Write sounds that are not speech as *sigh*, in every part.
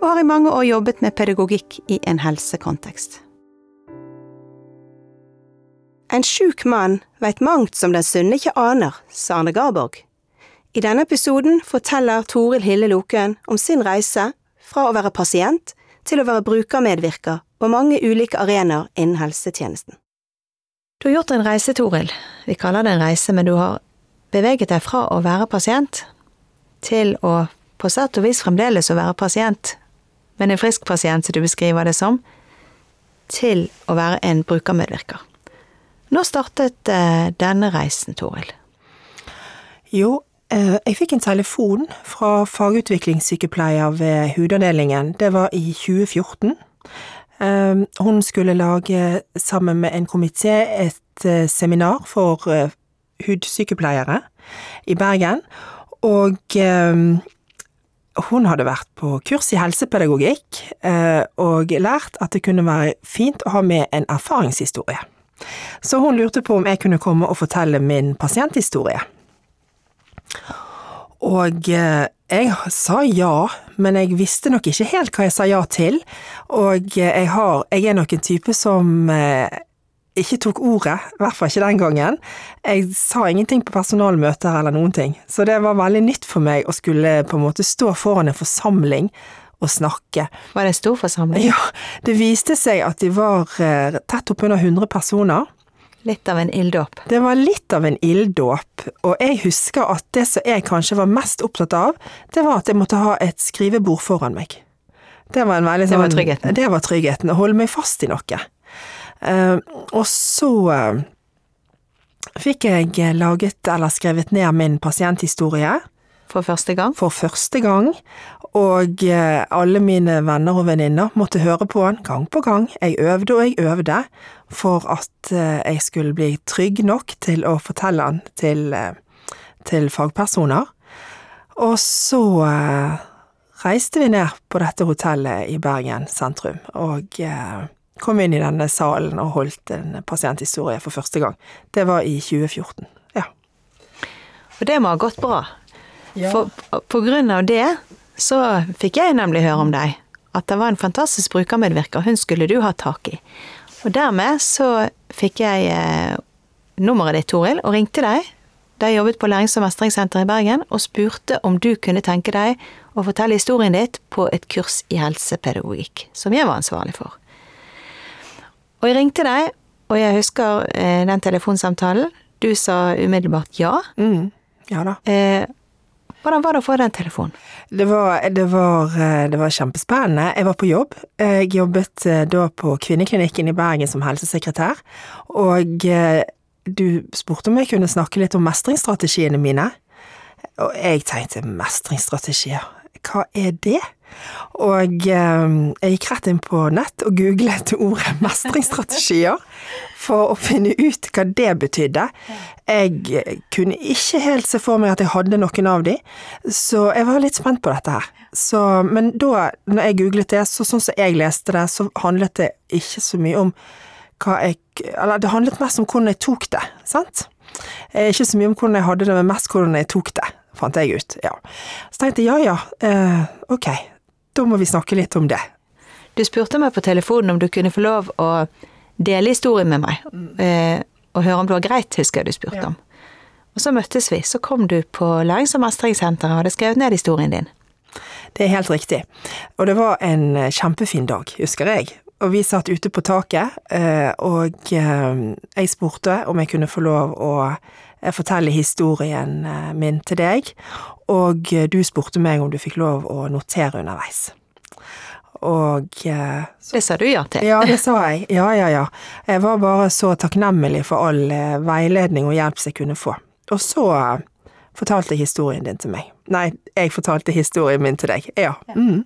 og har i mange år jobbet med pedagogikk i en helsekontekst. En sjuk mann veit mangt som den sunne ikke aner, sa Arne Garborg. I denne episoden forteller Toril Hille Loken om sin reise fra å være pasient til å være brukermedvirker på mange ulike arenaer innen helsetjenesten. Du har gjort en reise, Toril. Vi kaller det en reise, men du har beveget deg fra å være pasient til å på sett og vis fremdeles å være pasient, men en frisk pasient, som du beskriver det som, til å være en brukermedvirker. Når startet eh, denne reisen, Toril? Jo, eh, jeg fikk en telefon fra fagutviklingssykepleier ved hudavdelingen. Det var i 2014. Eh, hun skulle lage, sammen med en komité, et seminar for hudsykepleiere i Bergen. Og hun hadde vært på kurs i helsepedagogikk og lært at det kunne være fint å ha med en erfaringshistorie. Så hun lurte på om jeg kunne komme og fortelle min pasienthistorie. Og eh, jeg sa ja, men jeg visste nok ikke helt hva jeg sa ja til, og jeg, har, jeg er nok en type som eh, ikke tok ordet, i hvert fall ikke den gangen. Jeg sa ingenting på personalmøter eller noen ting, så det var veldig nytt for meg å skulle på en måte stå foran en forsamling og snakke. Var det en stor forsamling? Ja, det viste seg at de var eh, tett oppunder 100 personer. Litt av en ilddåp? Det var litt av en ilddåp, og jeg husker at det som jeg kanskje var mest opptatt av, det var at jeg måtte ha et skrivebord foran meg. Det var, en veldig, sånn, det var sånn- tryggheten? Det var tryggheten, å holde meg fast i noe. Uh, og så uh, fikk jeg laget, eller skrevet ned min pasienthistorie. For første gang? For første gang, og alle mine venner og venninner måtte høre på den gang på gang. Jeg øvde og jeg øvde for at jeg skulle bli trygg nok til å fortelle den til, til fagpersoner. Og så reiste vi ned på dette hotellet i Bergen sentrum, og kom inn i denne salen og holdt en pasienthistorie for første gang. Det var i 2014, ja. Og det må ha gått bra. Ja. For på grunn av det så fikk jeg nemlig høre om deg. At det var en fantastisk brukermedvirker. Hun skulle du ha tak i. Og dermed så fikk jeg eh, nummeret ditt, Toril, og ringte deg da jeg jobbet på Lærings- og mestringssenteret i Bergen, og spurte om du kunne tenke deg å fortelle historien ditt på et kurs i helsepedagogikk, som jeg var ansvarlig for. Og jeg ringte deg, og jeg husker eh, den telefonsamtalen. Du sa umiddelbart ja. Mm, ja da. Eh, hvordan var det å få den telefonen? Det var, det, var, eh, det var, kjempespennende. Jeg var på jobb. Jeg jobbet eh, da på Kvinneklinikken i Bergen som helsesekretær, og eh, du spurte om jeg kunne snakke litt om mestringsstrategiene mine. Og jeg tenkte mestringsstrategier, hva er det? Og eh, jeg gikk rett inn på nett og googlet ordet *laughs* mestringsstrategier for å finne ut hva det betydde. Jeg kunne ikke helt se for meg at jeg hadde noen av de, så jeg var litt spent på dette her. Så, men da, når jeg googlet det, så sånn som jeg leste det, så handlet det ikke så mye om hva jeg Eller det handlet mest om hvordan jeg tok det, sant? Ikke så mye om hvordan jeg hadde det, men mest hvordan jeg tok det, fant jeg ut. Ja. Så tenkte jeg ja ja, eh, ok, da må vi snakke litt om det. Du spurte meg på telefonen om du kunne få lov å dele historien med meg, eh, og høre om det var greit, husker jeg du spurte ja. om. Og så møttes vi, så kom du på Lærings- og mestringssenteret og hadde skrevet ned historien din. Det er helt riktig, og det var en eh, kjempefin dag, husker jeg. Og vi satt ute på taket, eh, og jeg spurte om jeg kunne få lov å fortelle historien min til deg, og du spurte meg om du fikk lov å notere underveis. Og eh, Det sa du ja til? Ja, det sa jeg. Ja, ja, ja. Jeg var bare så takknemlig for all eh, veiledning og hjelp som jeg kunne få. Og så eh, fortalte jeg historien din til meg. Nei, jeg fortalte historien min til deg. Ja. Mm.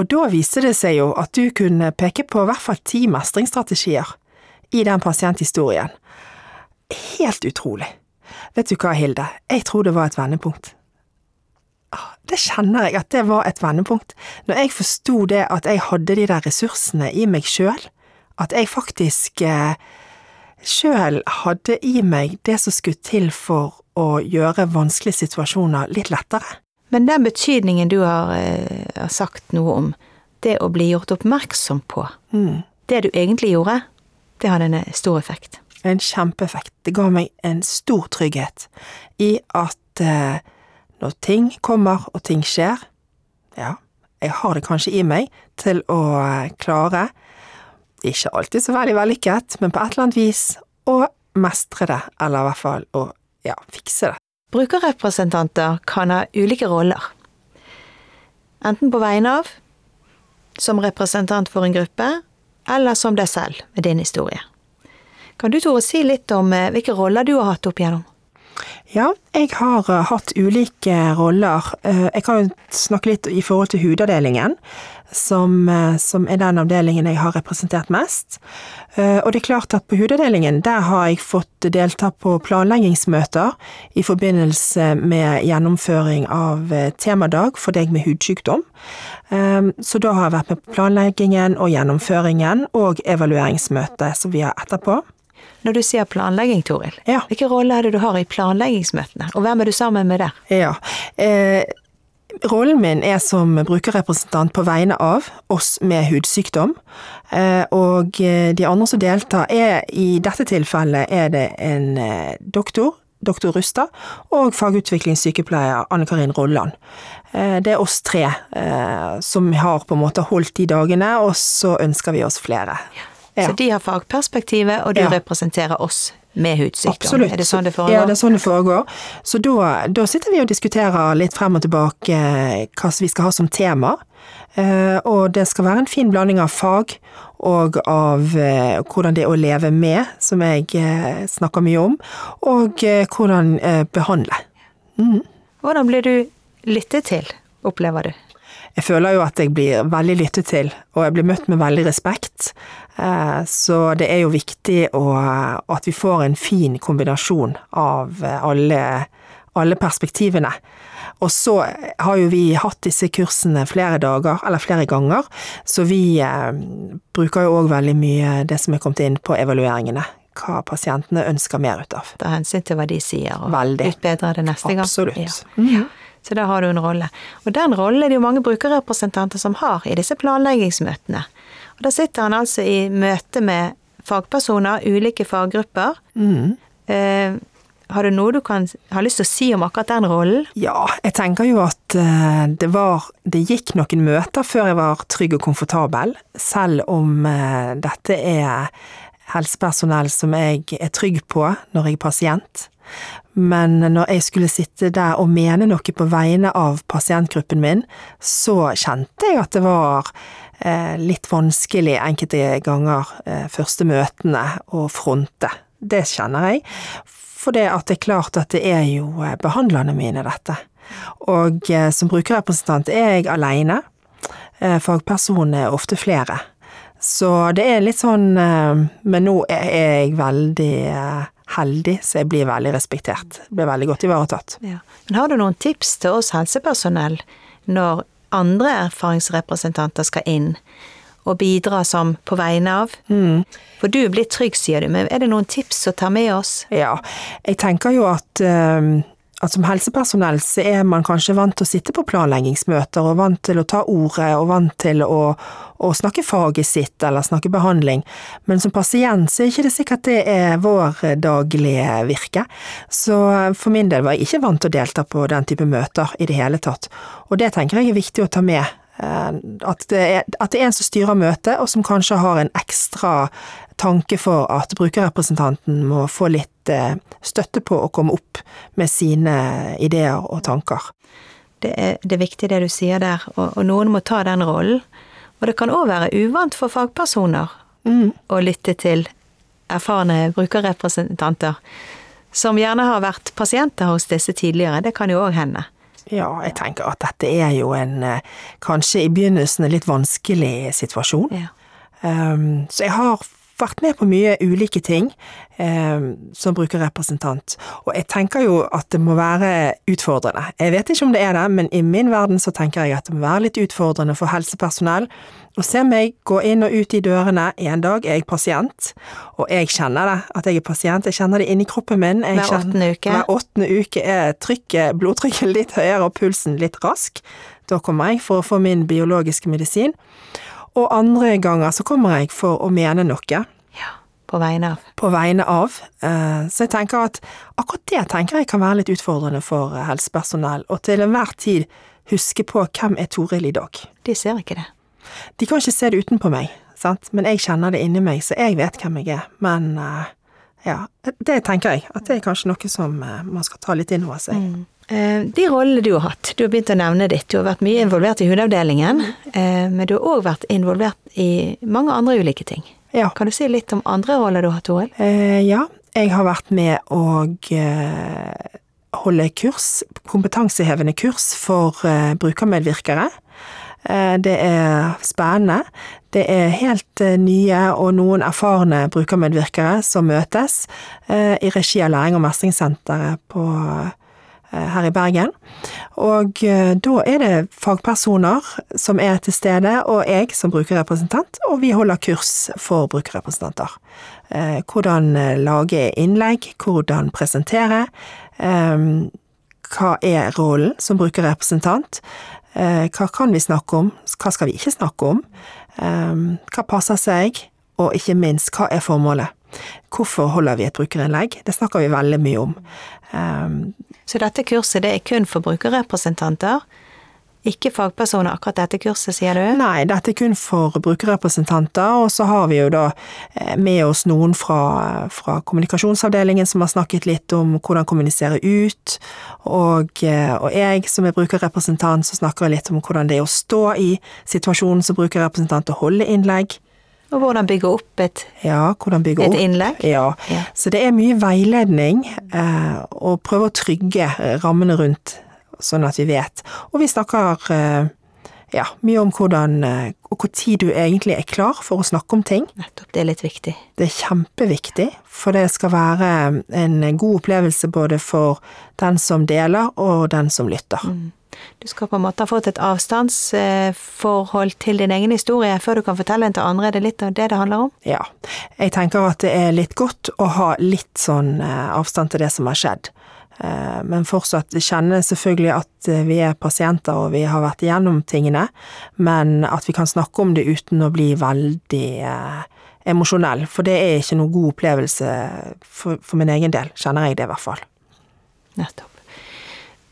Og da viste det seg jo at du kunne peke på i hvert fall ti mestringsstrategier i den pasienthistorien. Helt utrolig. Vet du hva, Hilde, jeg tror det var et vendepunkt. Ah, det kjenner jeg at det var et vendepunkt. Når jeg forsto det at jeg hadde de der ressursene i meg sjøl, at jeg faktisk eh, sjøl hadde i meg det som skulle til for å gjøre vanskelige situasjoner litt lettere. Men den betydningen du har, eh, har sagt noe om, det å bli gjort oppmerksom på, Mm. det du egentlig gjorde, det hadde en eh, stor effekt. En kjempeeffekt. Det ga meg en stor trygghet i at eh, når ting kommer og ting skjer, ja, jeg har det kanskje i meg til å eh, klare, ikke alltid så veldig vellykket, men på et eller annet vis, å mestre det, eller i hvert fall å, ja, fikse det. Brukerrepresentanter kan ha ulike roller. Enten på vegne av, som representant for en gruppe, eller som deg selv med din historie. Kan du Tore si litt om eh, hvilke roller du har hatt opp igjennom? Ja, jeg har eh, hatt ulike roller. Eh, jeg kan snakke litt i forhold til hudavdelingen, som, som er den avdelingen jeg har representert mest. Og det er klart at på hudavdelingen, der har jeg fått delta på planleggingsmøter i forbindelse med gjennomføring av temadag for deg med hudsykdom. Så da har jeg vært med på planleggingen og gjennomføringen og evalueringsmøtet som vi har etterpå. Når du sier planlegging, Toril, Ja. hvilke rolle er det du har i planleggingsmøtene, og hvem er du sammen med der? Ja. Eh, rollen min er som brukerrepresentant på vegne av oss med hudsykdom. Eh, og eh, de andre som deltar, er i dette tilfellet er det en eh, doktor, doktor Rustad, og fagutviklingssykepleier Anne Karin Rolland. Det er oss tre som har på en måte holdt de dagene, og så ønsker vi oss flere. Ja. Så de har fagperspektivet, og du Ja. representerer oss med hudsykdom. Absolutt. Er det sånn det foregår? Ja, det er sånn det foregår. Så da, da sitter vi og diskuterer litt frem og tilbake eh, hva vi skal ha som tema. Eh, og det skal være en fin blanding av fag og av eh, hvordan det er å leve med, som jeg snakker mye om, og hvordan behandle. behandle. Hvordan blir du lyttet til, opplever du? Jeg føler jo at jeg blir veldig lyttet til, og jeg blir møtt med veldig respekt. Eh, Så det er jo viktig å, at vi får en fin kombinasjon av eh, alle, alle perspektivene. Og så har jo vi hatt disse kursene flere dager, eller flere ganger, så vi eh, bruker jo òg veldig mye det som er kommet inn på evalueringene. Hva pasientene ønsker mer ut av. Ta hensyn til hva de sier, og Veldig. utbedre det neste gang. Absolutt. Ja. Mhm. Så der har du en rolle. Og den rollen er det jo mange brukerrepresentanter som har i disse planleggingsmøtene. Og da sitter han altså i møte med fagpersoner, ulike faggrupper. Mm. Eh, har du noe du kan har lyst til å si om akkurat den rollen? Ja, jeg tenker jo at eh, det var Det gikk noen møter før jeg var trygg og komfortabel, selv om eh, dette er helsepersonell som jeg er trygg på når jeg er pasient. Men når jeg skulle sitte der og mene noe på vegne av pasientgruppen min, så kjente jeg at det var litt vanskelig enkelte ganger eh, første møtene å fronte. Det kjenner jeg. For det at det er klart at det er jo eh, behandlerne mine, dette. Og eh, som brukerrepresentant er jeg aleine. Eh, fagpersonene er ofte flere. Så det er litt sånn eh, Men nå er jeg veldig eh, heldig, så jeg blir veldig respektert. Blir veldig godt ivaretatt. Ja. Men har du noen tips til oss helsepersonell når andre erfaringsrepresentanter skal inn og bidra som på vegne av? For du er blitt trygg, sier du, men er det noen tips å ta med oss? Ja, jeg tenker jo at, eh, at som helsepersonell så er man kanskje vant til å sitte på planleggingsmøter, og vant til å ta ordet, og vant til å, å snakke faget sitt, eller snakke behandling. Men som pasient så er ikke det sikkert det er vår daglige virke. Så for min del var jeg ikke vant til å delta på den type møter i det hele tatt. Og det tenker jeg er viktig å ta med. Eh, At det, er, at det er en som styrer møtet, og som kanskje har en ekstra tanke for at brukerrepresentanten må få litt eh, støtte på å komme opp med sine ideer og tanker. Det er, det er viktig det du sier der, og, og noen må ta den rollen. Og det kan òg være uvant for fagpersoner å lytte til erfarne brukerrepresentanter, som gjerne har vært pasienter hos disse tidligere. Det kan jo òg hende. Ja, jeg tenker at dette er jo en eh, kanskje i begynnelsen en litt vanskelig situasjon. Ja. Um, så jeg har vært med på mye ulike ting eh, som brukerrepresentant, og jeg tenker jo at det må være utfordrende. Jeg vet ikke om det er det, men i min verden så tenker jeg at det må være litt utfordrende for helsepersonell å se meg gå inn og ut i dørene. En dag er jeg pasient, og jeg kjenner det, at jeg er pasient. Jeg kjenner det inni kroppen min. Jeg Hver åttende uke. Hver åttende uke er trykket, blodtrykket litt høyere og pulsen litt rask. Da kommer jeg for å få min biologiske medisin. Og andre ganger så kommer jeg for å mene noe ja. På vegne av. på vegne av. Eh, Så jeg tenker at akkurat det tenker jeg kan være litt utfordrende for eh, helsepersonell, og til enhver tid huske på hvem er Toril i dag. De ser ikke det. De kan ikke se det utenpå meg, sant, men jeg kjenner det inni meg, så jeg vet hvem jeg er. Men eh, ja, det tenker jeg, at det er kanskje noe som man skal ta litt inn over seg. Eh, De rollene du har hatt, du har begynt å nevne ditt, du har vært mye involvert i hudavdelingen, eh, men du har òg vært involvert i mange andre ulike ting. Ja. Kan du si litt om andre roller du har, Toril? Eh, ja, jeg har vært med å eh, holde kurs, kompetansehevende kurs for eh, brukermedvirkere. Eh, det er spennende. Det er helt eh, nye og noen erfarne brukermedvirkere som møtes eh, i regi av Læring- og mestringssenteret på eh, her i Bergen. Og eh, da er det fagpersoner som er til stede, og jeg som brukerrepresentant, og vi holder kurs for brukerrepresentanter. Eh, Hvordan eh, lage innlegg, hvordan presentere, eh, hva er rollen som brukerrepresentant, Eh, hva kan vi snakke om, hva skal vi ikke snakke om, Eh, hva passer seg, og ikke minst, hva er formålet? Hvorfor holder vi et brukerinnlegg? Det snakker vi veldig mye om. Um, Så dette kurset det er kun for brukerrepresentanter, ikke fagpersoner akkurat dette kurset, sier du? Nei, dette er kun for brukerrepresentanter, og så har vi jo da eh, med oss noen fra, fra kommunikasjonsavdelingen som har snakket litt om hvordan kommunisere ut, og, eh, og jeg som er brukerrepresentant så snakker jeg litt om hvordan det er å stå i situasjonen som brukerrepresentant og holde innlegg. Og hvordan bygge opp et, Ja, bygge et opp. innlegg? Ja. Ja. Så det er mye veiledning, eh, og prøve å trygge rammene rundt, sånn at vi vet. Og vi snakker eh, ja, mye om hvordan, eh, og tid du egentlig er klar for å snakke om ting. Nettopp, det er litt viktig. Det er kjempeviktig, for det skal være en god opplevelse både for den som deler og den som lytter. Du skal på en måte ha fått et avstandsforhold til din egen historie før du kan fortelle den til andre. Er det litt av det det handler om? Ja, jeg tenker at det er litt godt å ha litt sånn eh, avstand til det som har skjedd. Eh, Men fortsatt kjenne selvfølgelig at eh, vi er pasienter og vi har vært igjennom tingene, men at vi kan snakke om det uten å bli veldig emosjonell, for det er ikke noen god opplevelse for, for min egen del, kjenner jeg det i hvert fall. Nettopp.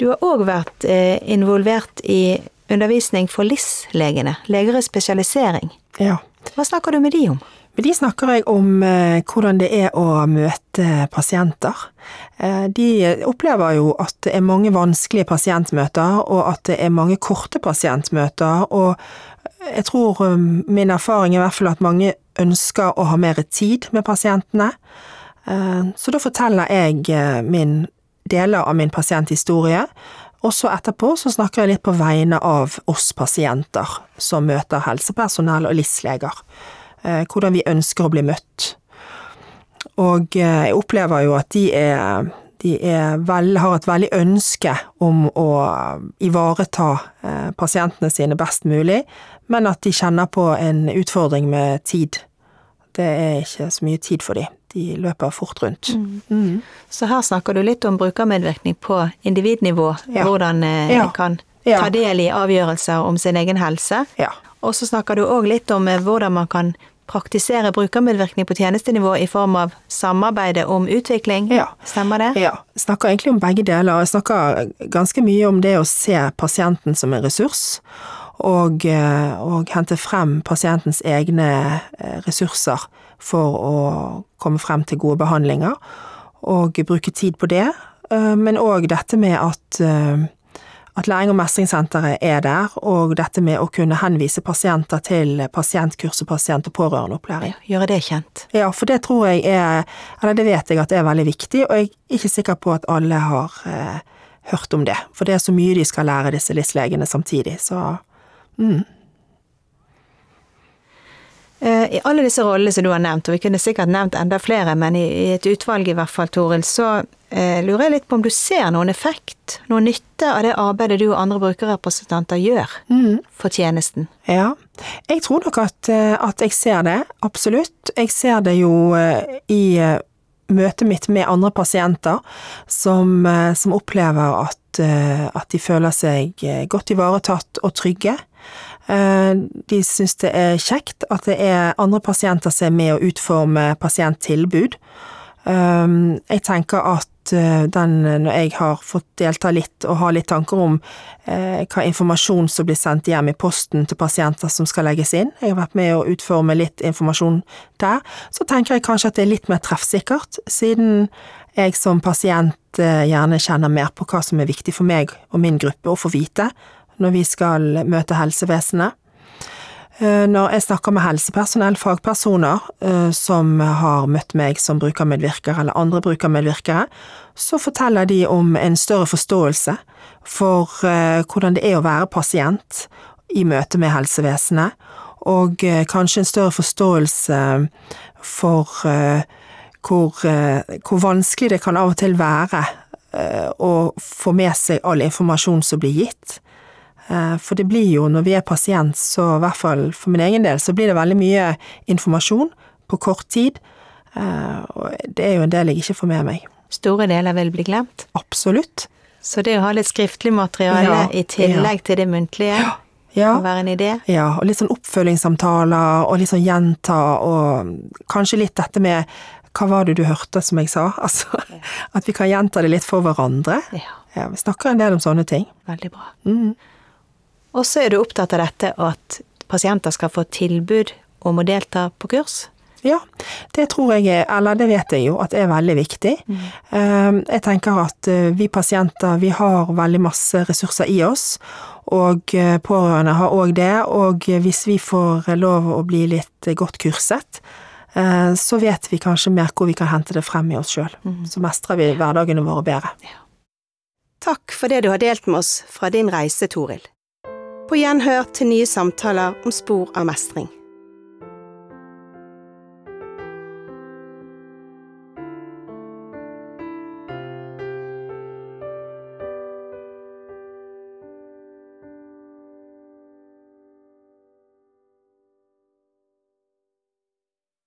Du har òg vært eh, involvert i undervisning for LIS-legene, leger i spesialisering. Ja. Hva snakker du med de om? Med de snakker jeg om eh, hvordan det er å møte pasienter. Eh, de opplever jo at det er mange vanskelige pasientmøter, og at det er mange korte pasientmøter, og jeg tror um, min erfaring er i hvert fall at mange ønsker å ha mer tid med pasientene. Så da forteller jeg min deler av min pasienthistorie, og så etterpå så snakker jeg litt på vegne av oss pasienter som møter helsepersonell og LIS-leger eh, hvordan vi ønsker å bli møtt. Og eh, jeg opplever jo at de er, de vel, har et veldig ønske om å ivareta eh, pasientene sine best mulig, men at de kjenner på en utfordring med tid. Det er ikke så mye tid for dem. De løper fort rundt. Mm. Så her snakker du litt om brukermedvirkning på individnivå, Ja. hvordan en Ja. kan ta del i avgjørelser om sin egen helse. Ja. Og så snakker du òg litt om eh, hvordan man kan praktisere brukermedvirkning på tjenestenivå i form av samarbeide om utvikling. Ja. Stemmer det? Ja, jeg snakker egentlig om begge deler. Jeg snakker ganske mye om det å se pasienten som en ressurs, og, eh, og hente frem pasientens egne eh, ressurser for å komme frem til gode behandlinger, og bruke tid på det. Eh, Men òg dette med at at Læring- og mestringssenteret er der, og dette med å kunne henvise pasienter til pasientkurs og pasient- og pårørendeopplæring. Gjøre det kjent. Ja, for det tror jeg er Eller det vet jeg at er veldig viktig, og jeg er ikke sikker på at alle har eh, hørt om det. For det er så mye de skal lære, disse LIS-legene, samtidig. Så mm. Eh, I alle disse rollene som du har nevnt, og vi kunne sikkert nevnt enda flere, men i, et utvalg i hvert fall, Toril, så eh, lurer jeg litt på om du ser noen effekt, noen nytte av det arbeidet du og andre brukerrepresentanter gjør Mm. for tjenesten? Ja, jeg tror nok at, eh, at jeg ser det, absolutt. Jeg ser det jo i møtet mitt med andre pasienter som, som opplever at, at de føler seg godt ivaretatt og trygge. Eh, De syns det er kjekt at det er andre pasienter som er med å utforme pasienttilbud. Um, Jeg tenker at eh, den, når jeg har fått delta litt og har litt tanker om eh, hva informasjon som blir sendt hjem i posten til pasienter som skal legges inn, jeg har vært med å utforme litt informasjon der, så tenker jeg kanskje at det er litt mer treffsikkert, siden jeg som pasient eh, gjerne kjenner mer på hva som er viktig for meg og min gruppe å få vite når vi skal møte helsevesenet. Eh, Når jeg snakker med helsepersonell, fagpersoner, eh, som har møtt meg som brukermedvirker eller andre brukermedvirkere, så forteller de om en større forståelse for eh, hvordan det er å være pasient i møte med helsevesenet, og kanskje en større forståelse for hvor, hvor vanskelig det kan av og til være å få med seg all informasjon som blir gitt. Eh, For det blir jo, når vi er pasient, så i hvert fall for min egen del, så blir det veldig mye informasjon på kort tid. Eh, Og det er jo en del jeg ikke får med meg. Store deler vil bli glemt. Absolutt. Så det å ha litt skriftlig materiale Ja, i tillegg til det muntlige, Ja. kan være en idé. Ja, og litt sånn oppfølgingssamtaler, og litt sånn gjenta, og kanskje litt dette med hva var det du hørte, som jeg sa? *laughs* Altså, at vi kan gjenta det litt for hverandre. Ja, Ja, vi snakker en del om sånne ting. veldig bra. Mm. Og så er du opptatt av dette at pasienter skal få tilbud om å delta på kurs. Ja, det tror jeg er, eller det vet jeg jo, at er veldig viktig. Mm. Jeg tenker at eh, vi pasienter, vi har veldig masse ressurser i oss, og eh, pårørende har òg det, og hvis vi får lov å bli litt godt kurset, eh, så vet vi kanskje mer hvor vi kan hente det frem i oss sjøl. Så mestrer vi hverdagene våre bedre. Takk for det du har delt med oss fra din reise, Toril. På gjenhør til nye samtaler om spor av mestring.